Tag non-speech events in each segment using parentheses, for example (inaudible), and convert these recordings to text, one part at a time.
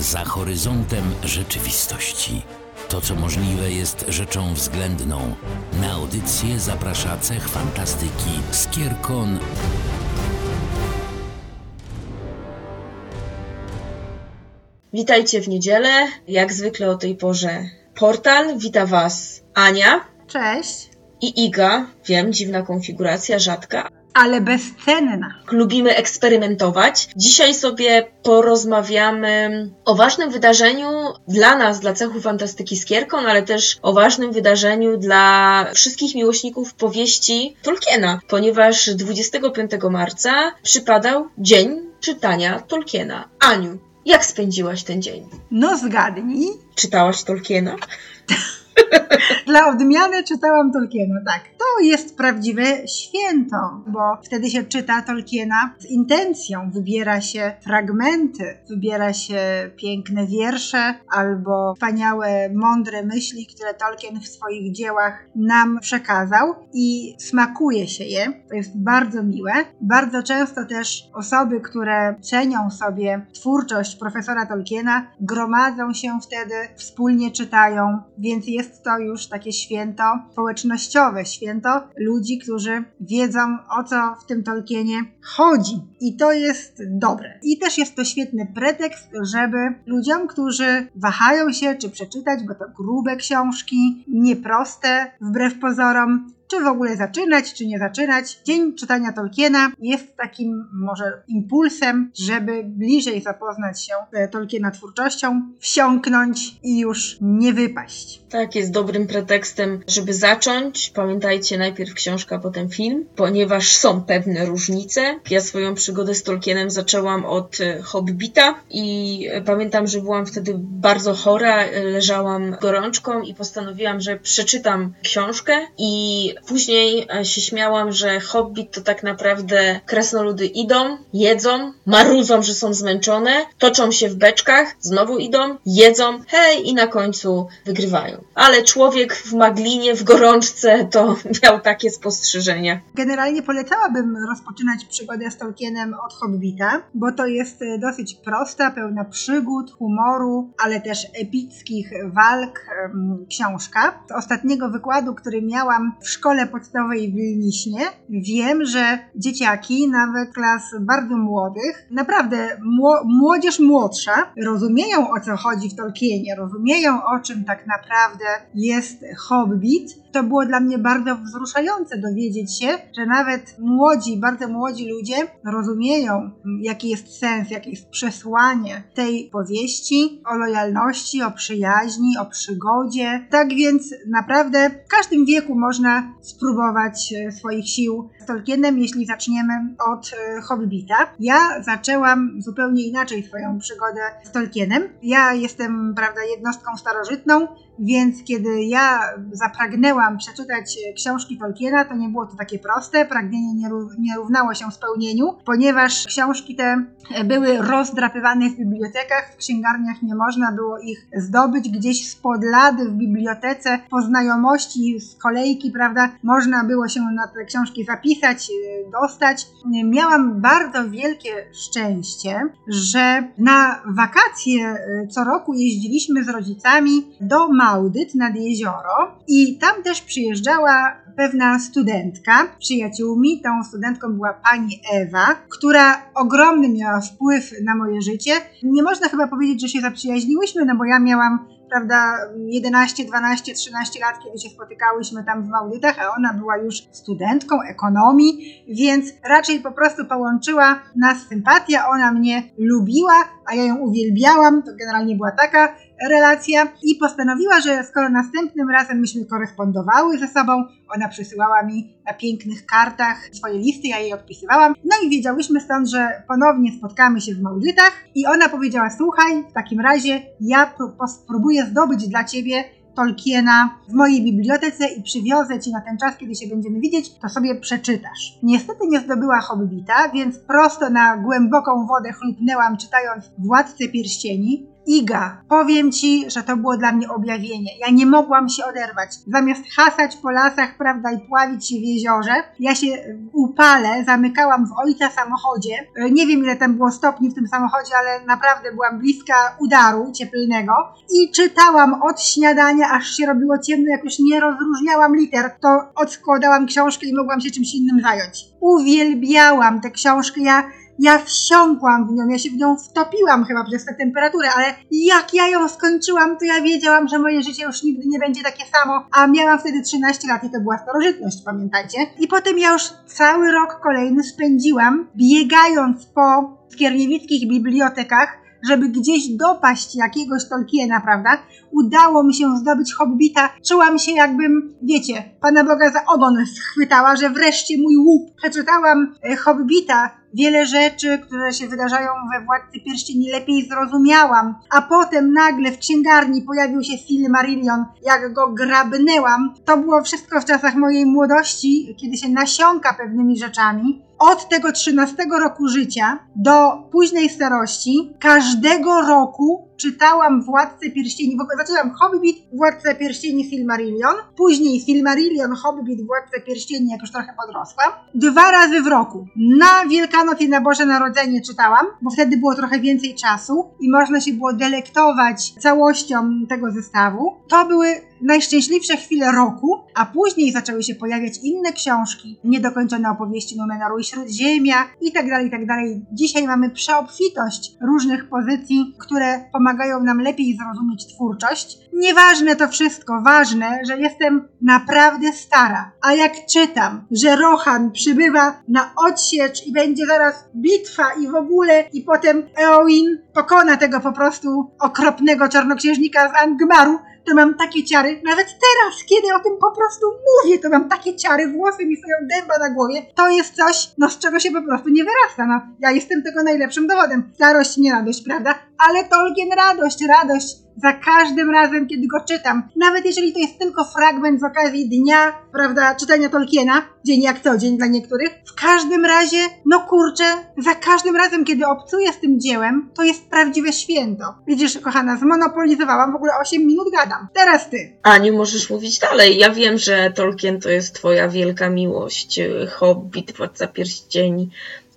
za horyzontem rzeczywistości. To, co możliwe, jest rzeczą względną. Na audycję zaprasza cech fantastyki Skierkon. Witajcie w niedzielę. Jak zwykle o tej porze portal. Wita Was Ania Cześć, i Iga. Wiem, dziwna konfiguracja, rzadka. Ale bezcenna. Lubimy eksperymentować. Dzisiaj sobie porozmawiamy o ważnym wydarzeniu dla nas, dla cechu fantastyki Skierkon, ale też o ważnym wydarzeniu dla wszystkich miłośników powieści Tolkiena, ponieważ 25 marca przypadał Dzień Czytania Tolkiena. Aniu, jak spędziłaś ten dzień? No zgadnij. Czytałaś Tolkiena? (laughs) Dla odmiany czytałam Tolkiena, tak. To jest prawdziwe święto, bo wtedy się czyta Tolkiena z intencją. Wybiera się fragmenty, wybiera się piękne wiersze albo wspaniałe, mądre myśli, które Tolkien w swoich dziełach nam przekazał i smakuje się je. To jest bardzo miłe. Bardzo często też osoby, które cenią sobie twórczość profesora Tolkiena, gromadzą się wtedy, wspólnie czytają, więc jest to już takie święto społecznościowe, święto ludzi, którzy wiedzą o co w tym Tolkienie chodzi. I to jest dobre. I też jest to świetny pretekst, żeby ludziom, którzy wahają się, czy przeczytać, bo to grube książki, nieproste, wbrew pozorom, czy w ogóle zaczynać, czy nie zaczynać. Dzień czytania Tolkiena jest takim może impulsem, żeby bliżej zapoznać się z Tolkiena twórczością, wsiąknąć i już nie wypaść. Tak, jest dobrym pretekstem, żeby zacząć. Pamiętajcie, najpierw książka, potem film, ponieważ są pewne różnice. Ja swoją przygodę z Tolkienem zaczęłam od e, Hobbita i e, pamiętam, że byłam wtedy bardzo chora, e, leżałam gorączką i postanowiłam, że przeczytam książkę i później e, się śmiałam, że Hobbit to tak naprawdę kresnoludy idą, jedzą, marudzą, że są zmęczone, toczą się w beczkach, znowu idą, jedzą, hej i na końcu wygrywają. Ale człowiek w maglinie, w gorączce to (laughs) miał takie spostrzeżenia. Generalnie polecałabym rozpoczynać przygodę z Tolkienem od Hobbita, bo to jest e, dosyć prosta, pełna przygód, humoru, ale też epickich walk książka. Z ostatniego wykładu, który miałam w szkole podstawowej w Wilniśnie, wiem, że dzieciaki, nawet klas bardzo młodych, naprawdę mło- młodzież młodsza, rozumieją o co chodzi w Tolkienie, rozumieją o czym tak naprawdę jest Hobbit. To było dla mnie bardzo wzruszające dowiedzieć się, że nawet młodzi, bardzo młodzi ludzie rozumieją, jaki jest sens, jakie jest przesłanie tej powieści o lojalności, o przyjaźni, o przygodzie. Tak więc naprawdę w każdym wieku można spróbować e, swoich sił z Tolkienem, jeśli zaczniemy od e, Hobbita. Ja zaczęłam zupełnie inaczej swoją przygodę z Tolkienem. Ja jestem, prawda, jednostką starożytną, więc kiedy ja zapragnęłam przeczytać e, książki Tolkiena, to nie było to takie proste. Pragnienie nie, ró- nie równało się spełnieniu, ponieważ książki te e, były rozdrapywane w bibliotekach, w księgarniach nie można było ich zdobyć. Gdzieś spod lady w bibliotece, po znajomości z kolejki, prawda, można było się na te książki zapisać, e, dostać. Miałam bardzo wielkie szczęście, że na wakacje co roku jeździliśmy z rodzicami do Małdyt nad jezioro i tam też przyjeżdżała pewna studentka. Przyjaciółmi tą studentką była pani Ewa, która ogromny miała wpływ na moje życie. Nie można chyba powiedzieć, że się zaprzyjaźniłyśmy, no bo ja miałam prawda, 11, 12, 13 lat, kiedy się spotykałyśmy tam w Małdytach, a ona była już studentką ekonomii, więc raczej po prostu połączyła nas sympatia, ona mnie lubiła, a ja ją uwielbiałam, to generalnie była taka relacja i postanowiła, że skoro następnym razem myśmy korespondowały ze sobą, ona przysyłała mi na pięknych kartach swoje listy, ja jej odpisywałam. No i wiedziałyśmy stąd, że ponownie spotkamy się w Małdytach i ona powiedziała, słuchaj, w takim razie ja pró- spróbuję zdobyć dla ciebie Tolkiena w mojej bibliotece i przywiozę ci na ten czas, kiedy się będziemy widzieć, to sobie przeczytasz. Niestety nie zdobyła Hobbita, więc prosto na głęboką wodę chlupnęłam czytając Władcę Pierścieni. Iga, powiem ci, że to było dla mnie objawienie. Ja nie mogłam się oderwać. Zamiast hasać po lasach, prawda, i pławić się w jeziorze, ja się upale zamykałam w ojca samochodzie. E, Nie wiem, ile tam było stopni w tym samochodzie, ale naprawdę byłam bliska udaru cieplnego. I czytałam od śniadania, aż się robiło ciemno, jak już nie rozróżniałam liter, to odkładałam książkę i mogłam się czymś innym zająć. Uwielbiałam tę książkę. Ja ja wsiąkłam w nią, ja się w nią wtopiłam chyba przez tę temperaturę, ale jak ja ją skończyłam, to ja wiedziałam, że moje życie już nigdy nie będzie takie samo, a miałam wtedy 13 lat i to była starożytność, pamiętajcie. I potem ja już cały rok kolejny spędziłam biegając po skierniewickich bibliotekach, żeby gdzieś dopaść jakiegoś Tolkiena, prawda? Udało mi się zdobyć Hobbita. Czułam się jakbym, wiecie, Pana Boga za ogon schwytała, że wreszcie mój łup. Przeczytałam e, Hobbita, wiele rzeczy, które się wydarzają we Władcy Pierścieni lepiej zrozumiałam, a potem nagle w księgarni pojawił się Silmarillion, jak go grabnęłam. To było wszystko w czasach mojej młodości, kiedy się nasiąka pewnymi rzeczami. Od tego 13 roku życia do późnej starości, każdego roku czytałam Władcę Pierścieni, w ogóle zaczęłam Hobbit, Władcę Pierścieni, Silmarillion, później Silmarillion, Hobbit, Władcę Pierścieni, jak już trochę podrosłam, dwa razy w roku. Na Wielkanoc i na Boże Narodzenie czytałam, bo wtedy było trochę więcej czasu i można się było delektować całością tego zestawu. To były najszczęśliwsze chwile roku, a później zaczęły się pojawiać inne książki, niedokończone opowieści Numenoru i Śródziemia i tak dalej, i tak. Dzisiaj mamy przeobfitość różnych pozycji, które pomagają nam lepiej zrozumieć twórczość. Nieważne to wszystko, ważne, że jestem naprawdę stara. A jak czytam, że Rohan przybywa na odsiecz i będzie zaraz bitwa i w ogóle, i potem Eowyn pokona tego po prostu okropnego czarnoksiężnika z Angmaru, to mam takie ciary, nawet teraz, kiedy o tym po prostu mówię, to mam takie ciary, włosy mi stoją dęba na głowie. To jest coś, no z czego się po prostu nie wyrasta. No, ja jestem tego najlepszym dowodem. Starość, nie radość, prawda? Ale Tolkien radość, radość za każdym razem, kiedy go czytam. Nawet jeżeli to jest tylko fragment z okazji dnia, prawda, czytania Tolkiena, dzień jak co dzień dla niektórych. W każdym razie, no kurczę, za każdym razem, kiedy obcuję z tym dziełem, to jest prawdziwe święto. Widzisz, kochana, zmonopolizowałam, w ogóle 8 minut gadam. Teraz ty. Aniu, możesz mówić dalej. Ja wiem, że Tolkien to jest twoja wielka miłość. Hobbit, Władca Pierścieni.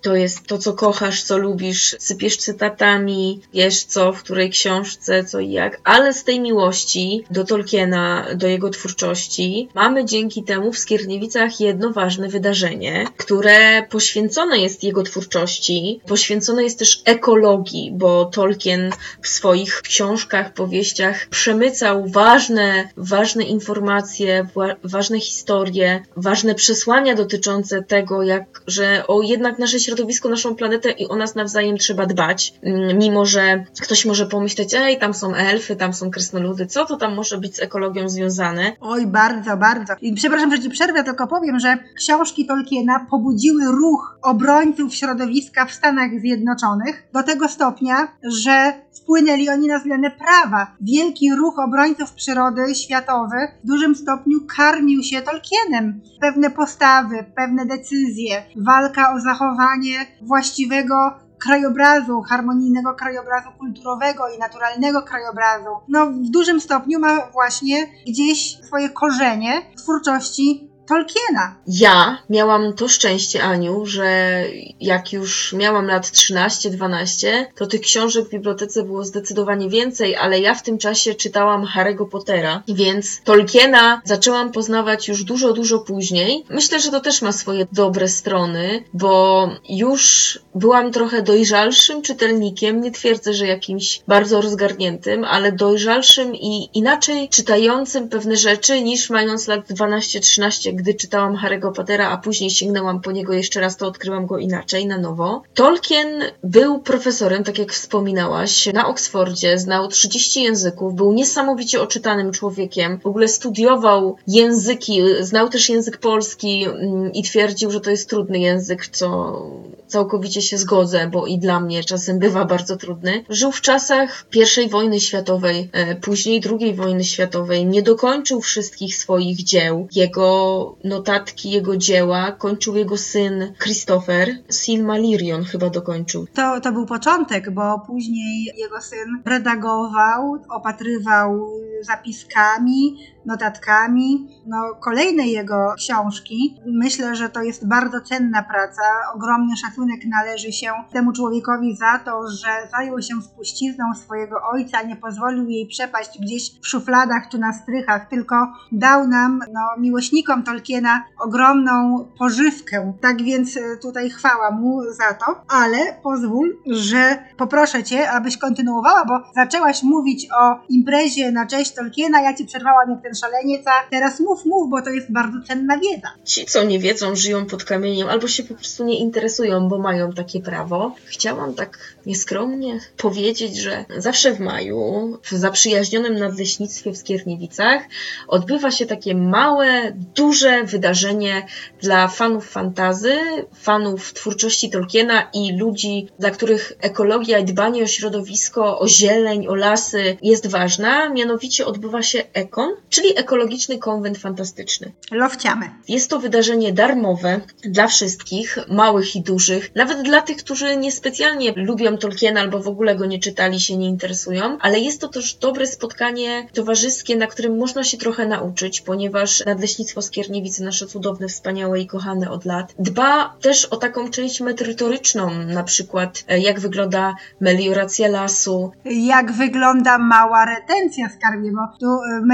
To jest to, co kochasz, co lubisz, sypiesz cytatami, wiesz co, w której książce, co i jak, ale z tej miłości do Tolkiena, do jego twórczości, mamy dzięki temu w Skierniewicach jedno ważne wydarzenie, które poświęcone jest jego twórczości, poświęcone jest też ekologii, bo Tolkien w swoich książkach, powieściach przemycał ważne, ważne informacje, wa- ważne historie, ważne przesłania dotyczące tego, jak, że o jednak nasze środowisko, naszą planetę i o nas nawzajem trzeba dbać, Mm, mimo że ktoś może pomyśleć, ej, tam są elfy, tam są krasnoludy, co to tam może być z ekologią związane? Oj, bardzo, bardzo. I przepraszam, że ci przerwę, tylko powiem, że książki Tolkiena pobudziły ruch obrońców środowiska w Stanach Zjednoczonych do tego stopnia, że wpłynęli oni na zmianę prawa. Wielki ruch obrońców przyrody światowy w dużym stopniu karmił się Tolkienem. Pewne postawy, pewne decyzje, walka o zachowanie właściwego krajobrazu, harmonijnego krajobrazu kulturowego i naturalnego krajobrazu, no w dużym stopniu ma właśnie gdzieś swoje korzenie w twórczości Tolkiena. Ja miałam to szczęście, Aniu, że jak już miałam lat 13-12, to tych książek w bibliotece było zdecydowanie więcej, ale ja w tym czasie czytałam Harry'ego Pottera, więc Tolkiena zaczęłam poznawać już dużo, dużo później. Myślę, że to też ma swoje dobre strony, bo już byłam trochę dojrzalszym czytelnikiem, nie twierdzę, że jakimś bardzo rozgarniętym, ale dojrzalszym i inaczej czytającym pewne rzeczy niż mając lat 12-13, gdy czytałam Harry'ego Pottera, a później sięgnęłam po niego jeszcze raz, to odkryłam go inaczej, na nowo. Tolkien był profesorem, tak jak wspominałaś, na Oksfordzie, znał 30 języków, był niesamowicie oczytanym człowiekiem, w ogóle studiował języki, znał też język polski mm, i twierdził, że to jest trudny język, co całkowicie się zgodzę, bo i dla mnie czasem bywa bardzo trudny. Żył w czasach I wojny światowej, e, później II wojny światowej, nie dokończył wszystkich swoich dzieł. Jego jego notatki, jego dzieła kończył jego syn Christopher. Silmarillion chyba dokończył. To, to był początek, bo później jego syn redagował, opatrywał zapiskami, notatkami. No, kolejne jego książki. Myślę, że to jest bardzo cenna praca. Ogromny szacunek należy się temu człowiekowi za to, że zajął się spuścizną swojego ojca, nie pozwolił jej przepaść gdzieś w szufladach czy na strychach, tylko dał nam, no, miłośnikom Tolkiena, ogromną pożywkę. Tak więc e, tutaj chwała mu za to, ale pozwól, że poproszę cię, abyś kontynuowała, bo zaczęłaś mówić o imprezie na cześć Tolkiena, ja ci przerwałam jak ten szaleniec, a teraz mów, mów, bo to jest bardzo cenna wiedza. Ci, co nie wiedzą, żyją pod kamieniem albo się po prostu nie interesują, bo mają takie prawo. Chciałam tak nieskromnie powiedzieć, że zawsze w maju w zaprzyjaźnionym nadleśnictwie w Skierniewicach odbywa się takie małe, duże wydarzenie dla fanów fantazy, fanów twórczości Tolkiena i ludzi, dla których ekologia i dbanie o środowisko, o zieleń, o lasy jest ważna. Mianowicie odbywa się Ekon, czyli Ekologiczny Konwent Fantastyczny. Lowciamy. Jest to wydarzenie darmowe dla wszystkich, małych i dużych, nawet dla tych, którzy niespecjalnie lubią Tolkiena albo w ogóle go nie czytali, się nie interesują, ale jest to też dobre spotkanie towarzyskie, na którym można się trochę nauczyć, ponieważ Nadleśnictwo Skierniewice, nasze cudowne, wspaniałe i kochane od lat, dba też o taką część merytoryczną, na przykład e, jak wygląda melioracja lasu, Jak wygląda mała retencja skarbie, bo tu y,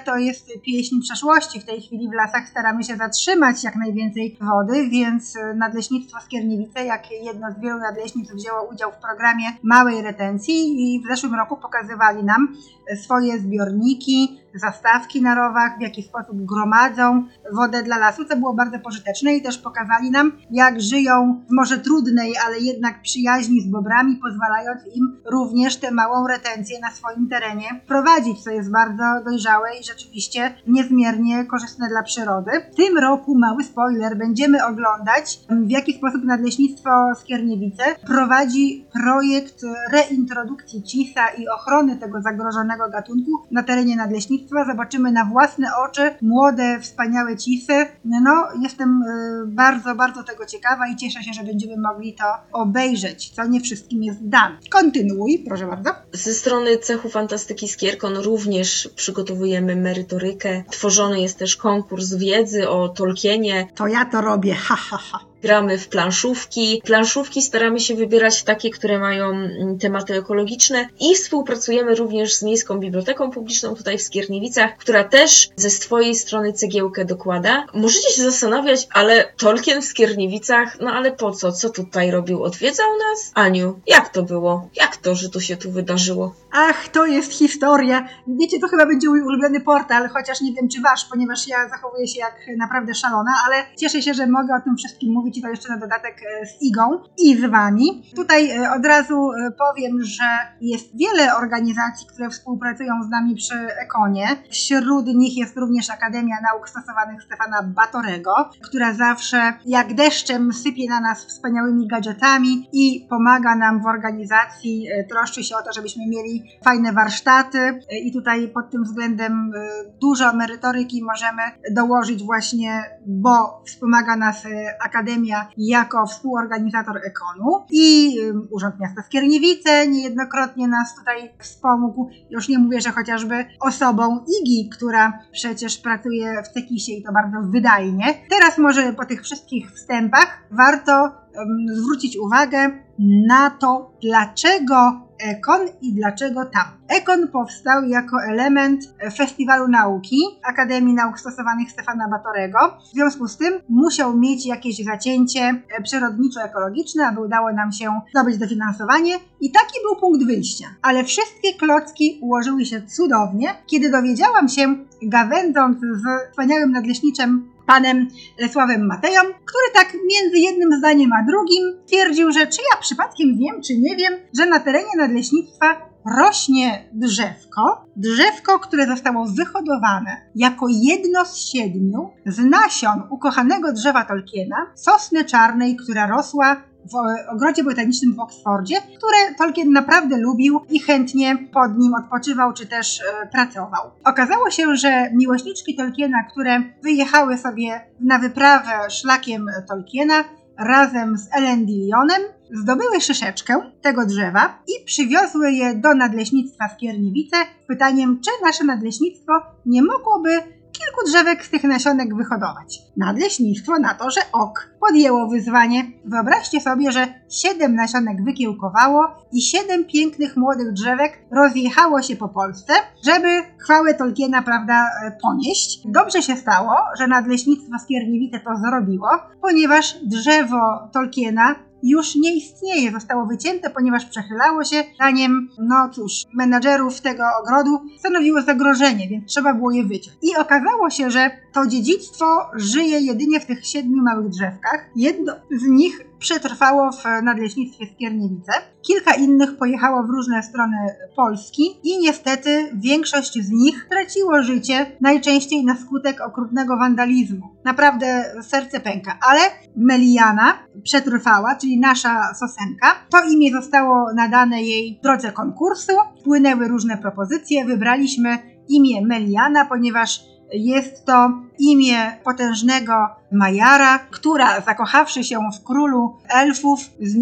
to jest pieśń przeszłości. W tej chwili w lasach staramy się zatrzymać jak najwięcej wody, więc y, Nadleśnictwo Skierniewice, jak jedno z wielu nadleśnictw, wzięło udział w programie małej retencji i w zeszłym roku pokazywali nam y, swoje zbiorniki, zastawki na rowach, w jaki sposób gromadzą wodę dla lasu, co było bardzo pożyteczne i też pokazali nam, jak żyją w może trudnej, ale jednak przyjaźni z bobrami, pozwalając im również tę małą retencję na swoim terenie prowadzić, co jest bardzo dojrzałe i rzeczywiście niezmiernie korzystne dla przyrody. W tym roku, mały spoiler, będziemy oglądać, w jaki sposób Nadleśnictwo Skierniewice prowadzi projekt reintrodukcji cisa i ochrony tego zagrożonego gatunku na terenie Nadleśnictwa. Zobaczymy na własne oczy młode, wspaniałe cisy. No, jestem y, bardzo, bardzo tego ciekawa i cieszę się, że będziemy mogli to obejrzeć, co nie wszystkim jest dane. Kontynuuj, proszę bardzo. Ze strony cechu fantastyki Skierkon również przygotowujemy merytorykę. Tworzony jest też konkurs wiedzy o Tolkienie. To ja to robię, ha, ha, ha. Gramy w planszówki. Planszówki staramy się wybierać takie, które mają mm, tematy ekologiczne i współpracujemy również z Miejską Biblioteką Publiczną tutaj w Skierniewicach, która też ze swojej strony cegiełkę dokłada. Możecie się zastanawiać, ale Tolkien w Skierniewicach, no ale po co? Co tutaj robił? Odwiedzał nas? Aniu, jak to było? Jak to, że to się tu wydarzyło? Ach, to jest historia. Wiecie, to chyba będzie mój ulubiony portal, chociaż nie wiem czy wasz, ponieważ ja zachowuję się jak naprawdę szalona, ale cieszę się, że mogę o tym wszystkim mówić i jeszcze na dodatek e, z Igą i z wami. Tutaj e, od razu e, powiem, że jest wiele organizacji, które współpracują z nami przy Ekonie. Wśród nich jest również Akademia Nauk Stosowanych Stefana Batorego, która zawsze jak deszczem sypie na nas wspaniałymi gadżetami i pomaga nam w organizacji, troszczy się o to, żebyśmy mieli fajne warsztaty i tutaj pod tym względem dużo merytoryki możemy dołożyć właśnie, bo wspomaga nas e, Jako współorganizator Ekonu i Urząd Miasta Skierniewice niejednokrotnie nas tutaj wspomógł. Już nie mówię, że chociażby osobą Igi, która przecież pracuje w Cekisie i to bardzo wydajnie. Teraz może po tych wszystkich wstępach warto em, zwrócić uwagę na to, dlaczego Ekon i dlaczego tam. Ekon powstał jako element Festiwalu Nauki Akademii Nauk Stosowanych Stefana Batorego. W związku z tym musiał mieć jakieś zacięcie e, przyrodniczo-ekologiczne, aby udało nam się zdobyć dofinansowanie i taki był punkt wyjścia. Ale wszystkie klocki ułożyły się cudownie, kiedy dowiedziałam się, gawędząc z wspaniałym nadleśniczym panem Lesławem Mateją, który tak między jednym zdaniem a drugim twierdził, że czy ja przypadkiem wiem, czy nie wiem, że na terenie nadleśnictwa rośnie drzewko, drzewko, które zostało wyhodowane jako jedno z siedmiu z nasion ukochanego drzewa Tolkiena, sosny czarnej, która rosła w ogrodzie botanicznym w Oksfordzie, które Tolkien naprawdę lubił i chętnie pod nim odpoczywał czy też e, pracował. Okazało się, że miłośniczki Tolkiena, które wyjechały sobie na wyprawę szlakiem Tolkiena razem z Elendilionem, zdobyły szyszeczkę tego drzewa i przywiozły je do nadleśnictwa w Kierniewice z pytaniem, czy nasze nadleśnictwo nie mogłoby kilku drzewek z tych nasionek wyhodować. Nadleśnictwo na to, że ok, podjęło wyzwanie. Wyobraźcie sobie, że siedem nasionek wykiełkowało i siedem pięknych młodych drzewek rozjechało się po Polsce, żeby chwałę Tolkiena, prawda, e, ponieść. Dobrze się stało, że Nadleśnictwo Skierniewice to zrobiło, ponieważ drzewo Tolkiena już nie istnieje, zostało wycięte, ponieważ przechylało się, zdaniem, no cóż, menadżerów tego ogrodu stanowiło zagrożenie, więc trzeba było je wyciąć. I okazało się, że to dziedzictwo żyje jedynie w tych siedmiu małych drzewkach. Jedno z nich przetrwało w nadleśnictwie Skierniewice. Kilka innych pojechało w różne strony Polski i niestety większość z nich traciło życie, najczęściej na skutek okrutnego wandalizmu. Naprawdę serce pęka, ale Meliana przetrwała, czyli nasza sosenka. To imię zostało nadane jej w drodze konkursu. Płynęły różne propozycje, wybraliśmy imię Meliana, ponieważ jest to imię potężnego Majara, która zakochawszy się w królu elfów,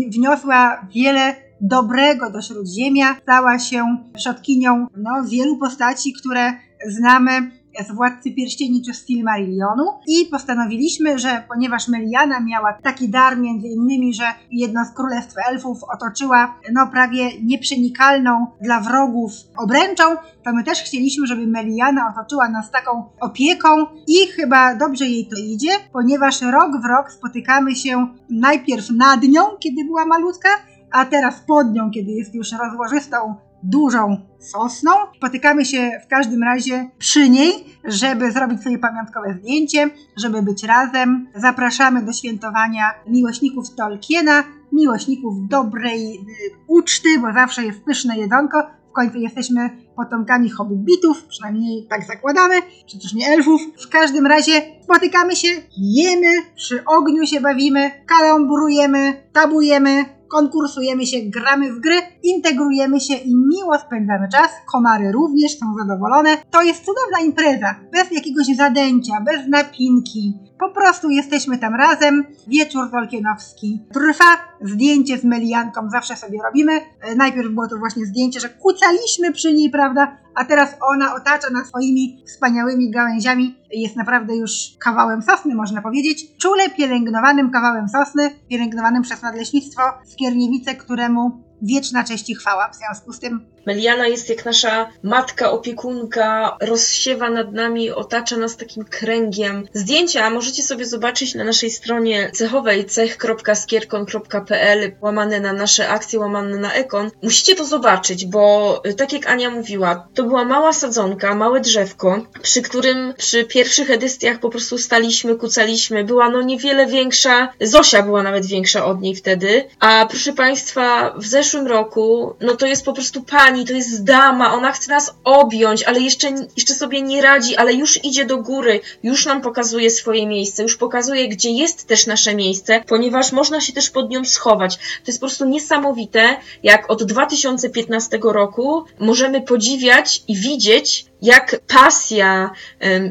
wniosła wiele dobrego do Śródziemia, stała się przodkinią no, wielu postaci, które znamy z Władcy Pierścieni czy z Silmarillionu i postanowiliśmy, że ponieważ Meliana miała taki dar między innymi, że jedno z królestw elfów otoczyła no prawie nieprzenikalną dla wrogów obręczą, to my też chcieliśmy, żeby Meliana otoczyła nas taką opieką i chyba dobrze jej to idzie, ponieważ rok w rok spotykamy się najpierw nad nią, kiedy była malutka, a teraz pod nią, kiedy jest już rozłożystą dużą sosną. Spotykamy się w każdym razie przy niej, żeby zrobić sobie pamiątkowe zdjęcie, żeby być razem. Zapraszamy do świętowania miłośników Tolkiena, miłośników dobrej y, uczty, bo zawsze jest pyszne jedzonko. W końcu jesteśmy potomkami hobbitów, przynajmniej tak zakładamy, przecież nie elfów. W każdym razie spotykamy się, jemy, przy ogniu się bawimy, kalamburujemy, tabujemy, konkursujemy się, gramy w gry, integrujemy się i miło spędzamy czas. Komary również są zadowolone. To jest cudowna impreza, bez jakiegoś zadęcia, bez napinki. Po prostu jesteśmy tam razem. Wieczór Tolkienowski trwa. Zdjęcie z Melianką zawsze sobie robimy. E, najpierw było to właśnie zdjęcie, że kucaliśmy przy niej, prawda? A teraz ona otacza nas swoimi wspaniałymi gałęziami. Jest naprawdę już kawałem sosny, można powiedzieć. Czule pielęgnowanym kawałem sosny, pielęgnowanym przez Nadleśnictwo Skierniewice, któremu wieczna cześć i chwała. W związku z tym Meliana jest jak nasza matka, opiekunka, rozsiewa nad nami, otacza nas takim kręgiem. Zdjęcia możecie sobie zobaczyć na naszej stronie cechowej cech.skierkon.pl łamane na nasze akcje, łamane na ekon. Musicie to zobaczyć, bo y, tak jak Ania mówiła, to była mała sadzonka, małe drzewko, przy którym przy pierwszych edycjach po prostu staliśmy, kucaliśmy. Była no niewiele większa, Zosia była nawet większa od niej wtedy, a proszę Państwa, w zeszłym roku, no to jest po prostu pani, to jest dama, ona chce nas objąć, ale jeszcze, jeszcze sobie nie radzi, ale już idzie do góry, już nam pokazuje swoje miejsce, już pokazuje, gdzie jest też nasze miejsce, ponieważ można się też pod nią schować. To jest po prostu niesamowite, jak od 2015 roku możemy podziwiać i widzieć, jak pasja,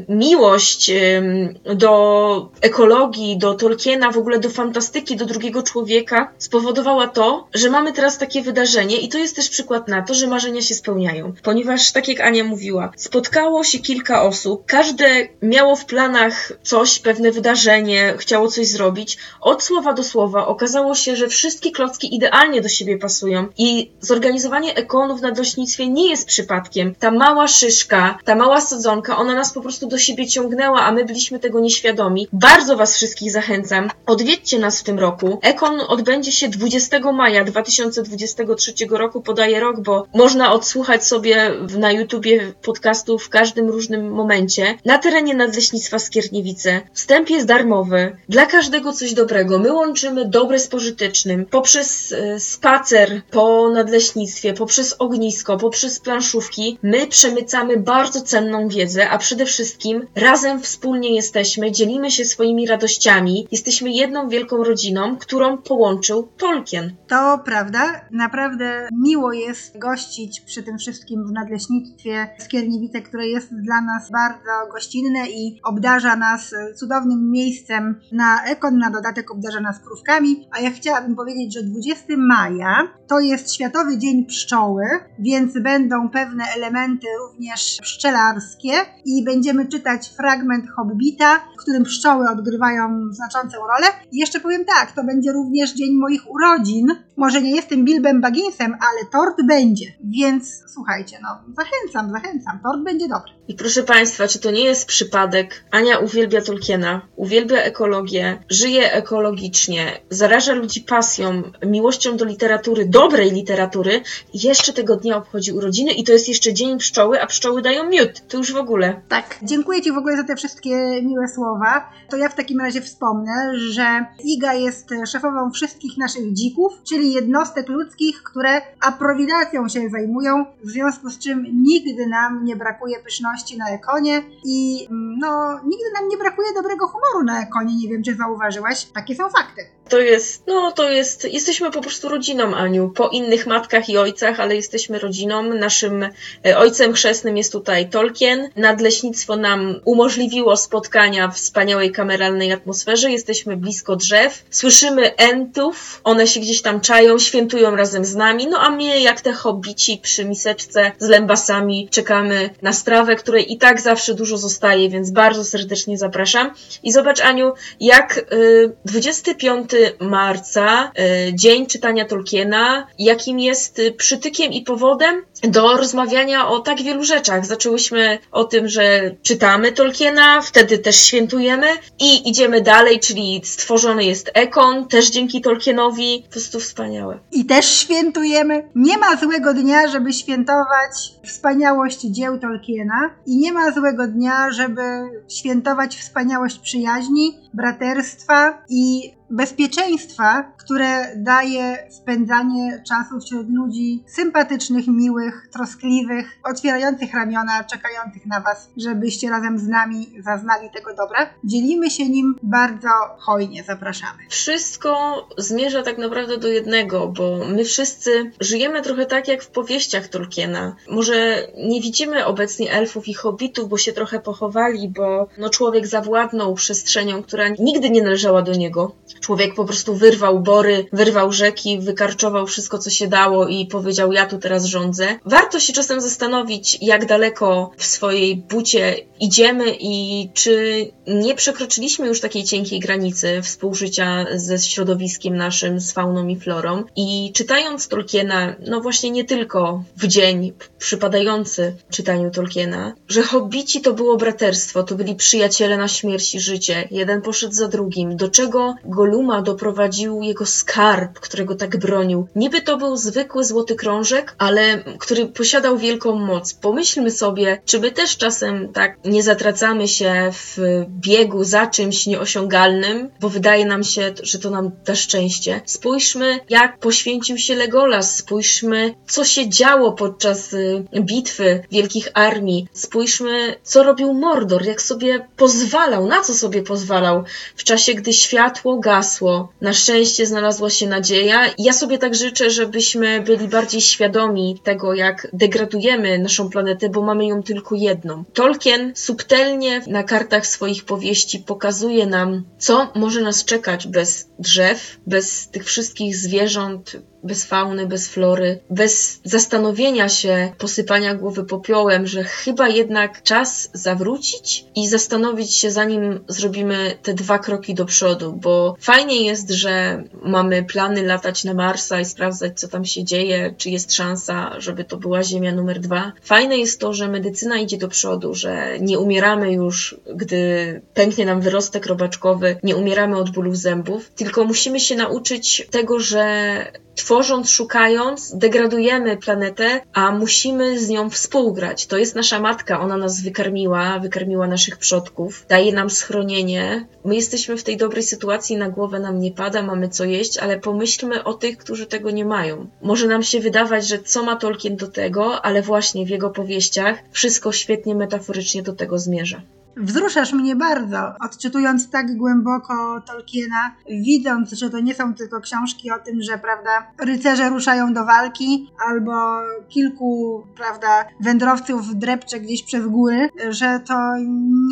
miłość do ekologii, do Tolkiena, w ogóle do fantastyki, do drugiego człowieka spowodowała to, że mamy teraz takie wydarzenie i to jest też przykład na to, że marzenia się spełniają. Ponieważ, tak jak Ania mówiła, spotkało się kilka osób, każde miało w planach coś, pewne wydarzenie, chciało coś zrobić. Od słowa do słowa okazało się, że wszystkie klocki idealnie do siebie pasują i zorganizowanie ekonów na dośnictwie nie jest przypadkiem. Ta mała szyszka, ta mała sadzonka, ona nas po prostu do siebie ciągnęła, a my byliśmy tego nieświadomi. Bardzo Was wszystkich zachęcam. Odwiedźcie nas w tym roku. Ekon odbędzie się 20 maja 2023 roku, podaje rok, bo można odsłuchać sobie na YouTubie podcastu w każdym różnym momencie. Na terenie Nadleśnictwa Skierniewice. Wstęp jest darmowy. Dla każdego coś dobrego. My łączymy dobre z pożytecznym. Poprzez e, spacer po nadleśnictwie, poprzez ognisko, poprzez planszówki, my przemycamy bardzo cenną wiedzę, a przede wszystkim razem wspólnie jesteśmy, dzielimy się swoimi radościami, jesteśmy jedną wielką rodziną, którą połączył Tolkien. To prawda, naprawdę miło jest gościć przy tym wszystkim w nadleśnictwie Skierniewice, które jest dla nas bardzo gościnne i obdarza nas cudownym miejscem na Ekon, na dodatek obdarza nas krówkami, a ja chciałabym powiedzieć, że 20 maja to jest Światowy Dzień Pszczoły, więc będą pewne elementy również pszczelarskie i będziemy czytać fragment Hobbita, w którym pszczoły odgrywają znaczącą rolę. I jeszcze powiem tak, to będzie również dzień moich urodzin. Może nie jestem Bilbem Bagginsem, ale tort będzie, więc słuchajcie, no zachęcam, zachęcam, tort będzie dobry. I proszę Państwa, czy to nie jest przypadek? Ania uwielbia Tolkiena, uwielbia ekologię, żyje ekologicznie, zaraża ludzi pasją, miłością do literatury, dobrej literatury i jeszcze tego dnia obchodzi urodziny i to jest jeszcze dzień pszczoły, a pszczoły dają miód. To już w ogóle. Tak, dziękuję Ci w ogóle za te wszystkie miłe słowa. To ja w takim razie wspomnę, że Iga jest szefową wszystkich naszych dzików, czyli jednostek ludzkich, które aprowidacją się zajmują, w związku z czym nigdy nam nie brakuje pyszności na Ekonie i no, nigdy nam nie brakuje dobrego humoru na Ekonie. Nie wiem, czy zauważyłaś. Takie są fakty. To jest, no to jest, jesteśmy po prostu rodziną, Aniu, po innych matkach i ojcach, ale jesteśmy rodziną. Naszym e, ojcem chrzestnym jest tutaj Tolkien. Nadleśnictwo nam umożliwiło spotkania w wspaniałej kameralnej atmosferze. Jesteśmy blisko drzew, słyszymy entów, one się gdzieś tam czają, świętują razem z nami, no a my jak te hobbici przy miseczce z lębasami czekamy na strawę, której i tak zawsze dużo zostaje, więc bardzo serdecznie zapraszam. I zobacz Aniu, jak y, 25 marca, y, dzień czytania Tolkiena, jakim jest y, przytykiem i powodem do rozmawiania o tak wielu rzeczach. Zaczęłyśmy o tym, że czytamy Tolkiena, wtedy też świętujemy i idziemy dalej, czyli stworzony jest Ekon, też dzięki Tolkienowi. Po prostu wspaniałe. I też świętujemy. Nie ma złego dnia, żeby świętować wspaniałość dzieł Tolkiena i nie ma złego dnia, żeby świętować wspaniałość przyjaźni, braterstwa i bezpieczeństwa, które daje spędzanie czasu wśród ludzi sympatycznych, miłych, troskliwych, otwierających ramiona, czekających na Was, żebyście razem z nami zaznali tego dobra. Dzielimy się nim bardzo hojnie, zapraszamy. Wszystko zmierza tak naprawdę do jednego, bo my wszyscy żyjemy trochę tak jak w powieściach Tolkiena. Może nie widzimy obecnie elfów i hobbitów, bo się trochę pochowali, bo no, człowiek zawładnął przestrzenią, która nigdy nie należała do niego. Człowiek po prostu wyrwał bory, wyrwał rzeki, wykarczował wszystko, co się dało i powiedział: Ja tu teraz rządzę. Warto się czasem zastanowić, jak daleko w swojej bucie idziemy i czy nie przekroczyliśmy już takiej cienkiej granicy współżycia ze środowiskiem naszym, z fauną i florą. I czytając Tolkiena, no właśnie nie tylko w dzień przypadający czytaniu Tolkiena, że hobbici to było braterstwo, to byli przyjaciele na śmierć i życie. Jeden poszedł za drugim. Do czego Doprowadził jego skarb, którego tak bronił. Niby to był zwykły złoty krążek, ale który posiadał wielką moc. Pomyślmy sobie, czy my też czasem tak nie zatracamy się w biegu za czymś nieosiągalnym, bo wydaje nam się, że to nam da szczęście. Spójrzmy, jak poświęcił się Legolas, spójrzmy, co się działo podczas y, bitwy wielkich armii, spójrzmy, co robił Mordor, jak sobie pozwalał, na co sobie pozwalał w czasie, gdy światło Na szczęście znalazła się nadzieja. Ja sobie tak życzę, żebyśmy byli bardziej świadomi tego, jak degradujemy naszą planetę, bo mamy ją tylko jedną. Tolkien subtelnie na kartach swoich powieści pokazuje nam, co może nas czekać bez drzew, bez tych wszystkich zwierząt, bez fauny, bez flory, bez zastanowienia się, posypania głowy popiołem, że chyba jednak czas zawrócić i zastanowić się, zanim zrobimy te dwa kroki do przodu, bo fajnie jest, że mamy plany latać na Marsa i sprawdzać, co tam się dzieje, czy jest szansa, żeby to była Ziemia numer dwa. Fajne jest to, że medycyna idzie do przodu, że nie umieramy już, gdy pęknie nam wyrostek robaczkowy, nie umieramy od bólów zębów, tylko musimy się nauczyć tego, że tworząc, szukając, degradujemy planetę, a musimy z nią współgrać. To jest nasza matka, ona nas wykarmiła, wykarmiła naszych przodków, daje nam schronienie. My jesteśmy w tej dobrej sytuacji, na głowę nam nie pada, mamy co jeść, ale pomyślmy o tych, którzy tego nie mają. Może nam się wydawać, że co ma Tolkien do tego, ale właśnie w jego powieściach wszystko świetnie metaforycznie do tego zmierza. Wzruszasz mnie bardzo, odczytując tak głęboko Tolkiena, widząc, że to nie są tylko książki o tym, że, prawda, rycerze ruszają do walki, albo kilku, prawda, wędrowców drepcze gdzieś przez góry, że to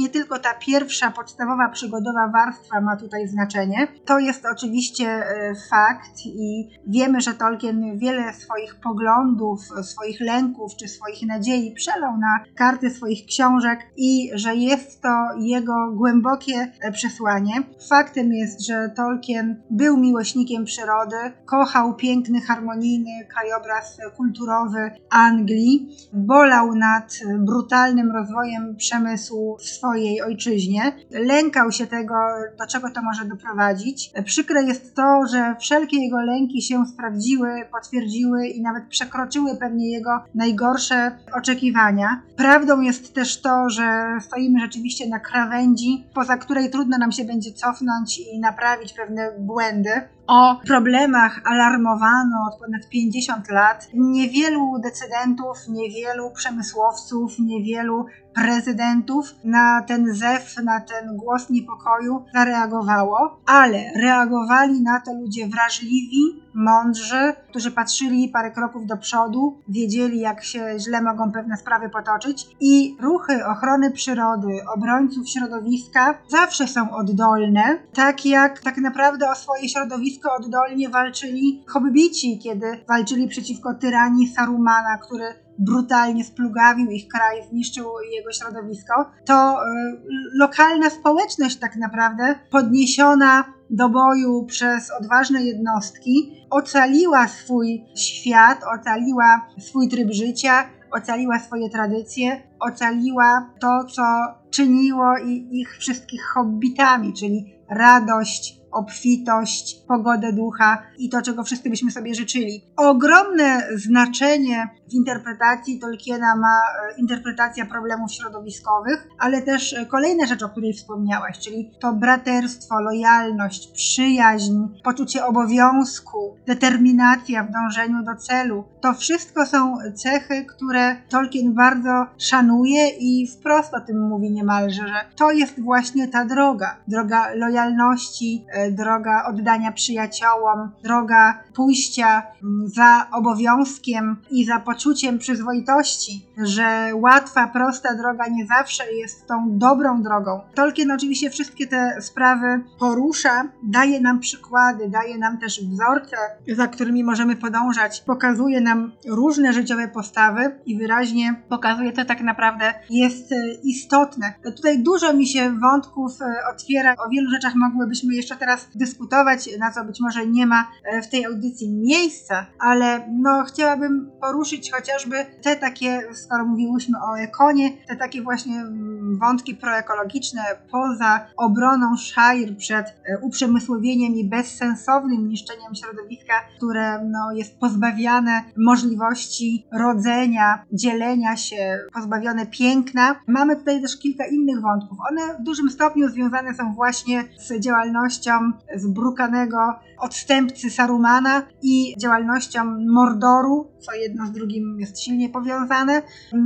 nie tylko ta pierwsza, podstawowa, przygodowa warstwa ma tutaj znaczenie. To jest oczywiście e, fakt i wiemy, że Tolkien wiele swoich poglądów, swoich lęków czy swoich nadziei przelał na karty swoich książek i że jest jest to jego głębokie e, przesłanie. Faktem jest, że Tolkien był miłośnikiem przyrody, kochał piękny, harmonijny krajobraz kulturowy Anglii, bolał nad brutalnym rozwojem przemysłu w swojej ojczyźnie, lękał się tego, do czego to może doprowadzić. Przykre jest to, że wszelkie jego lęki się sprawdziły, potwierdziły i nawet przekroczyły pewnie jego najgorsze oczekiwania. Prawdą jest też to, że stoimy rzeczywiście rzeczywiście na krawędzi, poza której trudno nam się będzie cofnąć i naprawić pewne błędy. O problemach alarmowano od ponad 50 lat. Niewielu decydentów, niewielu przemysłowców, niewielu prezydentów na ten zew, na ten głos niepokoju zareagowało, ale reagowali na to ludzie wrażliwi, mądrzy, którzy patrzyli parę kroków do przodu, wiedzieli jak się źle mogą pewne sprawy potoczyć i ruchy ochrony przyrody, obrońców środowiska zawsze są oddolne, tak jak tak naprawdę o swoje środowisko oddolnie walczyli hobbici, kiedy walczyli przeciwko tyranii Sarumana, który brutalnie splugawił ich kraj, zniszczył jego środowisko, to y, lokalna społeczność tak naprawdę podniesiona do boju przez odważne jednostki ocaliła swój świat, ocaliła swój tryb życia, ocaliła swoje tradycje, ocaliła to, co czyniło ich wszystkich hobbitami, czyli radość, obfitość, pogodę ducha i to, czego wszyscy byśmy sobie życzyli. Ogromne znaczenie w interpretacji Tolkiena ma e, interpretacja problemów środowiskowych, ale też e, kolejna rzecz, o której wspomniałaś, czyli to braterstwo, lojalność, przyjaźń, poczucie obowiązku, determinacja w dążeniu do celu. To wszystko są cechy, które Tolkien bardzo szanuje i wprost o tym mówi niemalże, że to jest właśnie ta droga. Droga lojalności, e, droga oddania przyjaciołom, droga pójścia za obowiązkiem i za poczuciem przyzwoitości, że łatwa, prosta droga nie zawsze jest tą dobrą drogą. Tolkien oczywiście wszystkie te sprawy porusza, daje nam przykłady, daje nam też wzorce, za którymi możemy podążać, pokazuje nam różne życiowe postawy i wyraźnie pokazuje, co tak naprawdę jest e, istotne. Tutaj dużo mi się wątków e, otwiera, o wielu rzeczach mogłybyśmy jeszcze teraz teraz dyskutować, na co być może nie ma e, w tej audycji miejsca, ale no chciałabym poruszyć chociażby te takie, skoro mówiłyśmy o ekonie, te takie właśnie mm, wątki proekologiczne poza obroną Shire przed e, uprzemysłowieniem i bezsensownym niszczeniem środowiska, które no, jest pozbawiane możliwości rodzenia, dzielenia się, pozbawione piękna. Mamy tutaj też kilka innych wątków. One w dużym stopniu związane są właśnie z działalnością zbrukanego odstępcy Sarumana i działalnością Mordoru, co jedno z drugim jest silnie powiązane,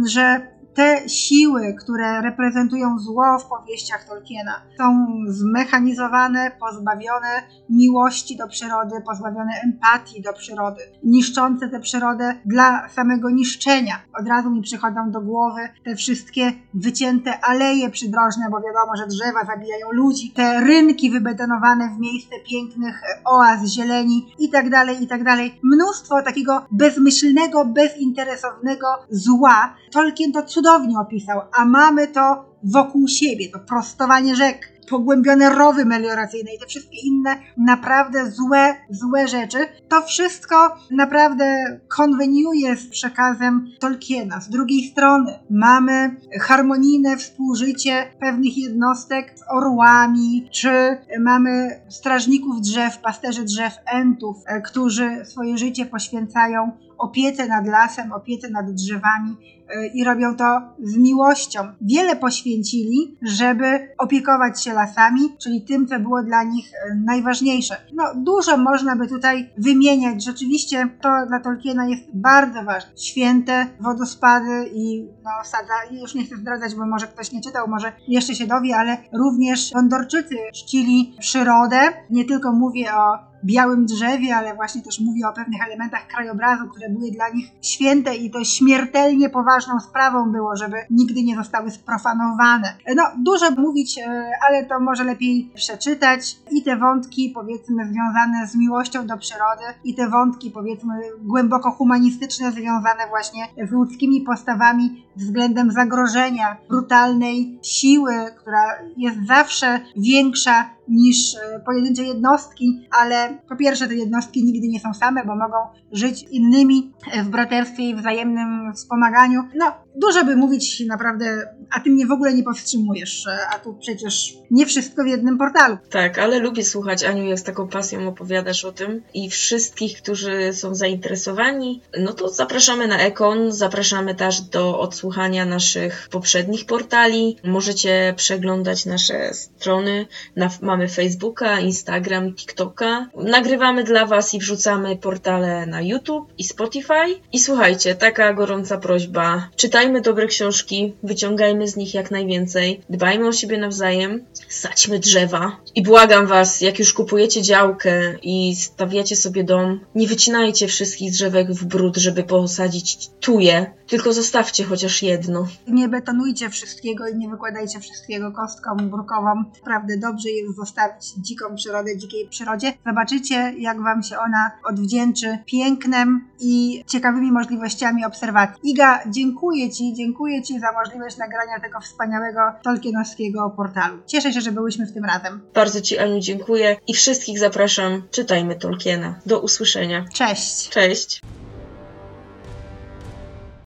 że te siły, które reprezentują zło w powieściach Tolkiena, są zmechanizowane, pozbawione miłości do przyrody, pozbawione empatii do przyrody, niszczące tę przyrodę dla samego niszczenia. Od razu mi przychodzą do głowy te wszystkie wycięte aleje przydrożne, bo wiadomo, że drzewa zabijają ludzi, te rynki wybetonowane w miejsce pięknych oaz zieleni i tak dalej, i tak. Mnóstwo takiego bezmyślnego, bezinteresownego zła. Tolkien to cudownie opisał, a mamy to wokół siebie, to prostowanie rzek, pogłębione rowy melioracyjne i te wszystkie inne naprawdę złe, złe rzeczy. To wszystko naprawdę konweniuje z przekazem Tolkiena. Z drugiej strony mamy harmonijne współżycie pewnych jednostek z orłami, czy mamy strażników drzew, pasterzy drzew, entów, e, którzy swoje życie poświęcają opiece nad lasem, opiece nad drzewami y, i robią to z miłością. Wiele poświęcili, żeby opiekować się lasami, czyli tym, co było dla nich y, najważniejsze. No, dużo można by tutaj wymieniać. Rzeczywiście to dla Tolkiena jest bardzo ważne. Święte wodospady i no, sada, już nie chcę zdradzać, bo może ktoś nie czytał, może jeszcze się dowie, ale również Gondorczycy czcili przyrodę. Nie tylko mówię o białym drzewie, ale właśnie też mówi o pewnych elementach krajobrazu, które były dla nich święte i to śmiertelnie poważną sprawą było, żeby nigdy nie zostały sprofanowane. No, dużo mówić, e, ale to może lepiej przeczytać i te wątki, powiedzmy, związane z miłością do przyrody i te wątki, powiedzmy, głęboko humanistyczne, związane właśnie z ludzkimi postawami względem zagrożenia, brutalnej siły, która jest zawsze większa niż e, pojedyncze jednostki, ale po pierwsze te jednostki nigdy nie są same, bo mogą żyć innymi w braterstwie i wzajemnym wspomaganiu. No, dużo by mówić naprawdę, a ty mnie w ogóle nie powstrzymujesz, a tu przecież nie wszystko w jednym portalu. Tak, ale lubię słuchać Aniu, jak z taką pasją opowiadasz o tym i wszystkich, którzy są zainteresowani, no to zapraszamy na Ekon, zapraszamy też do odsłuchania naszych poprzednich portali. Możecie przeglądać nasze strony, na, mamy Facebooka, Instagram, TikToka. Nagrywamy dla Was i wrzucamy portale na YouTube i Spotify. I słuchajcie, taka gorąca prośba, czytajmy dobre książki, wyciągajmy z nich jak najwięcej, dbajmy o siebie nawzajem, sadźmy drzewa. I błagam was, jak już kupujecie działkę i stawiacie sobie dom, nie wycinajcie wszystkich drzewek w brud, żeby posadzić tuje, tylko zostawcie chociaż jedno. Nie betonujcie wszystkiego i nie wykładajcie wszystkiego kostką brukową. Naprawdę dobrze jest zostawić dziką przyrodę dzikiej przyrodzie. Zobaczycie, jak wam się ona odwdzięczy pięknem i ciekawymi możliwościami obserwacji. Iga, dziękuję ci, dziękuję ci za możliwość nagrania tego wspaniałego tolkienowskiego portalu. Cieszę się, że byłyśmy w tym razem. Bardzo ci, Aniu, dziękuję i wszystkich zapraszam. Czytajmy Tolkiena. Do usłyszenia. Cześć! Cześć!